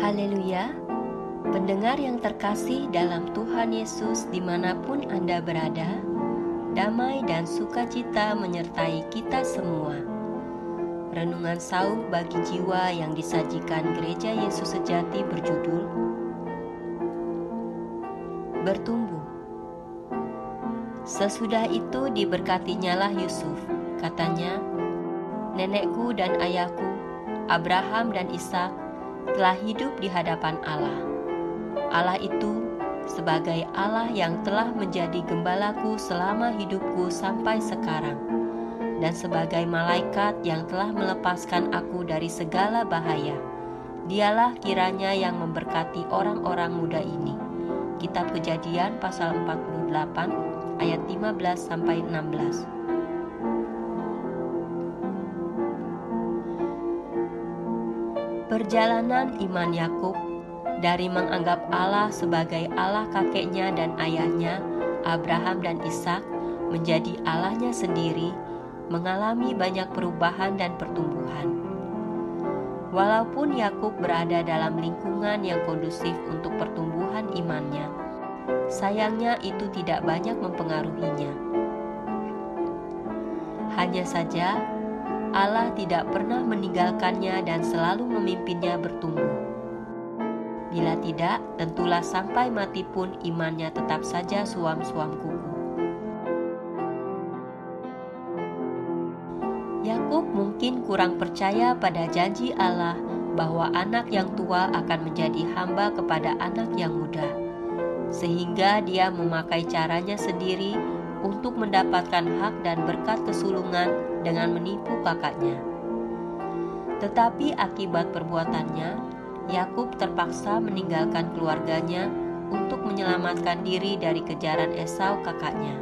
Haleluya, pendengar yang terkasih dalam Tuhan Yesus di mana pun Anda berada, damai dan sukacita menyertai kita semua. Renungan sauh bagi jiwa yang disajikan Gereja Yesus Sejati berjudul Bertumbuh. Sesudah itu diberkatinyalah Yusuf, katanya, Nenekku dan ayahku, Abraham dan Ishak telah hidup di hadapan Allah. Allah itu sebagai Allah yang telah menjadi gembalaku selama hidupku sampai sekarang, dan sebagai malaikat yang telah melepaskan aku dari segala bahaya. Dialah kiranya yang memberkati orang-orang muda ini. Kitab Kejadian pasal 48 ayat 15 sampai 16. Perjalanan iman Yakub dari menganggap Allah sebagai Allah kakeknya dan ayahnya, Abraham dan Ishak, menjadi Allahnya sendiri, mengalami banyak perubahan dan pertumbuhan. Walaupun Yakub berada dalam lingkungan yang kondusif untuk pertumbuhan imannya, sayangnya itu tidak banyak mempengaruhinya. Hanya saja, Allah tidak pernah meninggalkannya dan selalu memimpinnya bertumbuh. Bila tidak, tentulah sampai mati pun imannya tetap saja suam-suam kuku. Yakub mungkin kurang percaya pada janji Allah bahwa anak yang tua akan menjadi hamba kepada anak yang muda, sehingga dia memakai caranya sendiri untuk mendapatkan hak dan berkat kesulungan dengan menipu kakaknya. Tetapi akibat perbuatannya, Yakub terpaksa meninggalkan keluarganya untuk menyelamatkan diri dari kejaran Esau kakaknya.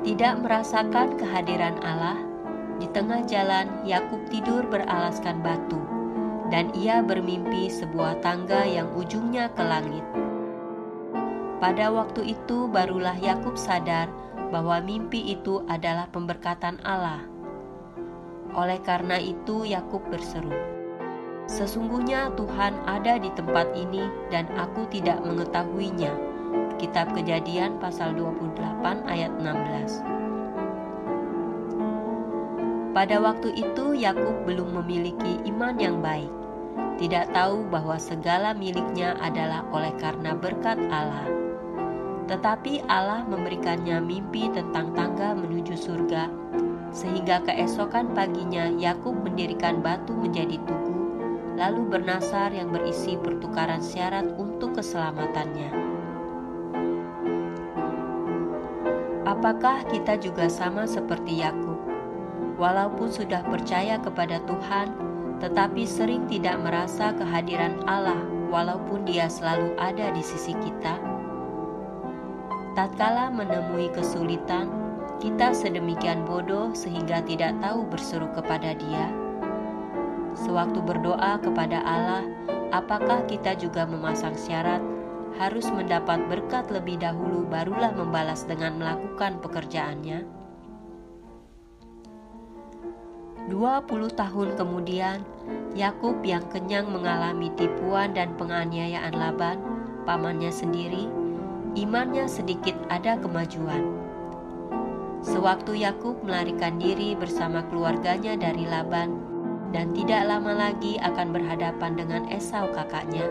Tidak merasakan kehadiran Allah, di tengah jalan Yakub tidur beralaskan batu, dan ia bermimpi sebuah tangga yang ujungnya ke langit. Pada waktu itu barulah Yakub sadar bahwa mimpi itu adalah pemberkatan Allah. Oleh karena itu Yakub berseru, "Sesungguhnya Tuhan ada di tempat ini dan aku tidak mengetahuinya." Kitab Kejadian pasal 28 ayat 16. Pada waktu itu Yakub belum memiliki iman yang baik. Tidak tahu bahwa segala miliknya adalah oleh karena berkat Allah. Tetapi Allah memberikannya mimpi tentang tangga menuju surga, sehingga keesokan paginya Yakub mendirikan batu menjadi tugu, lalu bernasar yang berisi pertukaran syarat untuk keselamatannya. Apakah kita juga sama seperti Yakub? Walaupun sudah percaya kepada Tuhan, tetapi sering tidak merasa kehadiran Allah, walaupun Dia selalu ada di sisi kita Tatkala menemui kesulitan, kita sedemikian bodoh sehingga tidak tahu berseru kepada Dia. Sewaktu berdoa kepada Allah, apakah kita juga memasang syarat harus mendapat berkat lebih dahulu barulah membalas dengan melakukan pekerjaannya? 20 tahun kemudian, Yakub yang kenyang mengalami tipuan dan penganiayaan Laban, pamannya sendiri, imannya sedikit ada kemajuan. Sewaktu Yakub melarikan diri bersama keluarganya dari Laban dan tidak lama lagi akan berhadapan dengan Esau kakaknya,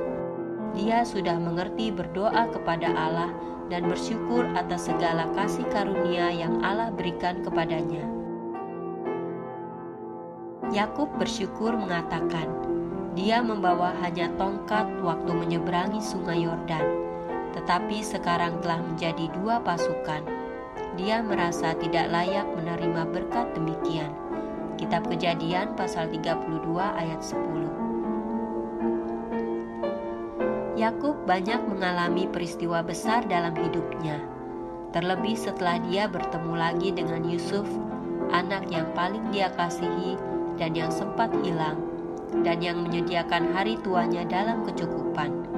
dia sudah mengerti berdoa kepada Allah dan bersyukur atas segala kasih karunia yang Allah berikan kepadanya. Yakub bersyukur mengatakan, dia membawa hanya tongkat waktu menyeberangi sungai Yordan tetapi sekarang telah menjadi dua pasukan. Dia merasa tidak layak menerima berkat demikian. Kitab Kejadian pasal 32 ayat 10. Yakub banyak mengalami peristiwa besar dalam hidupnya. Terlebih setelah dia bertemu lagi dengan Yusuf, anak yang paling dia kasihi dan yang sempat hilang, dan yang menyediakan hari tuanya dalam kecukupan.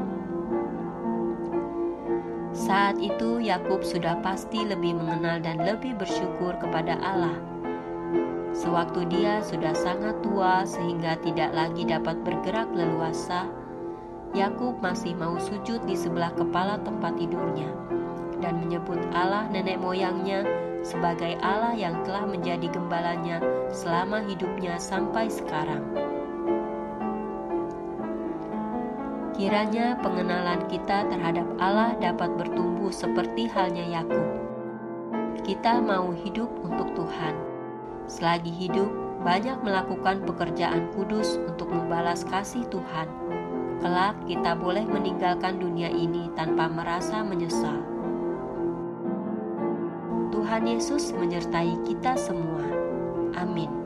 Saat itu Yakub sudah pasti lebih mengenal dan lebih bersyukur kepada Allah. Sewaktu dia sudah sangat tua sehingga tidak lagi dapat bergerak leluasa, Yakub masih mau sujud di sebelah kepala tempat tidurnya dan menyebut Allah nenek moyangnya sebagai Allah yang telah menjadi gembalanya selama hidupnya sampai sekarang. Kiranya pengenalan kita terhadap Allah dapat bertumbuh seperti halnya Yakub. Kita mau hidup untuk Tuhan selagi hidup, banyak melakukan pekerjaan kudus untuk membalas kasih Tuhan. Kelak kita boleh meninggalkan dunia ini tanpa merasa menyesal. Tuhan Yesus menyertai kita semua. Amin.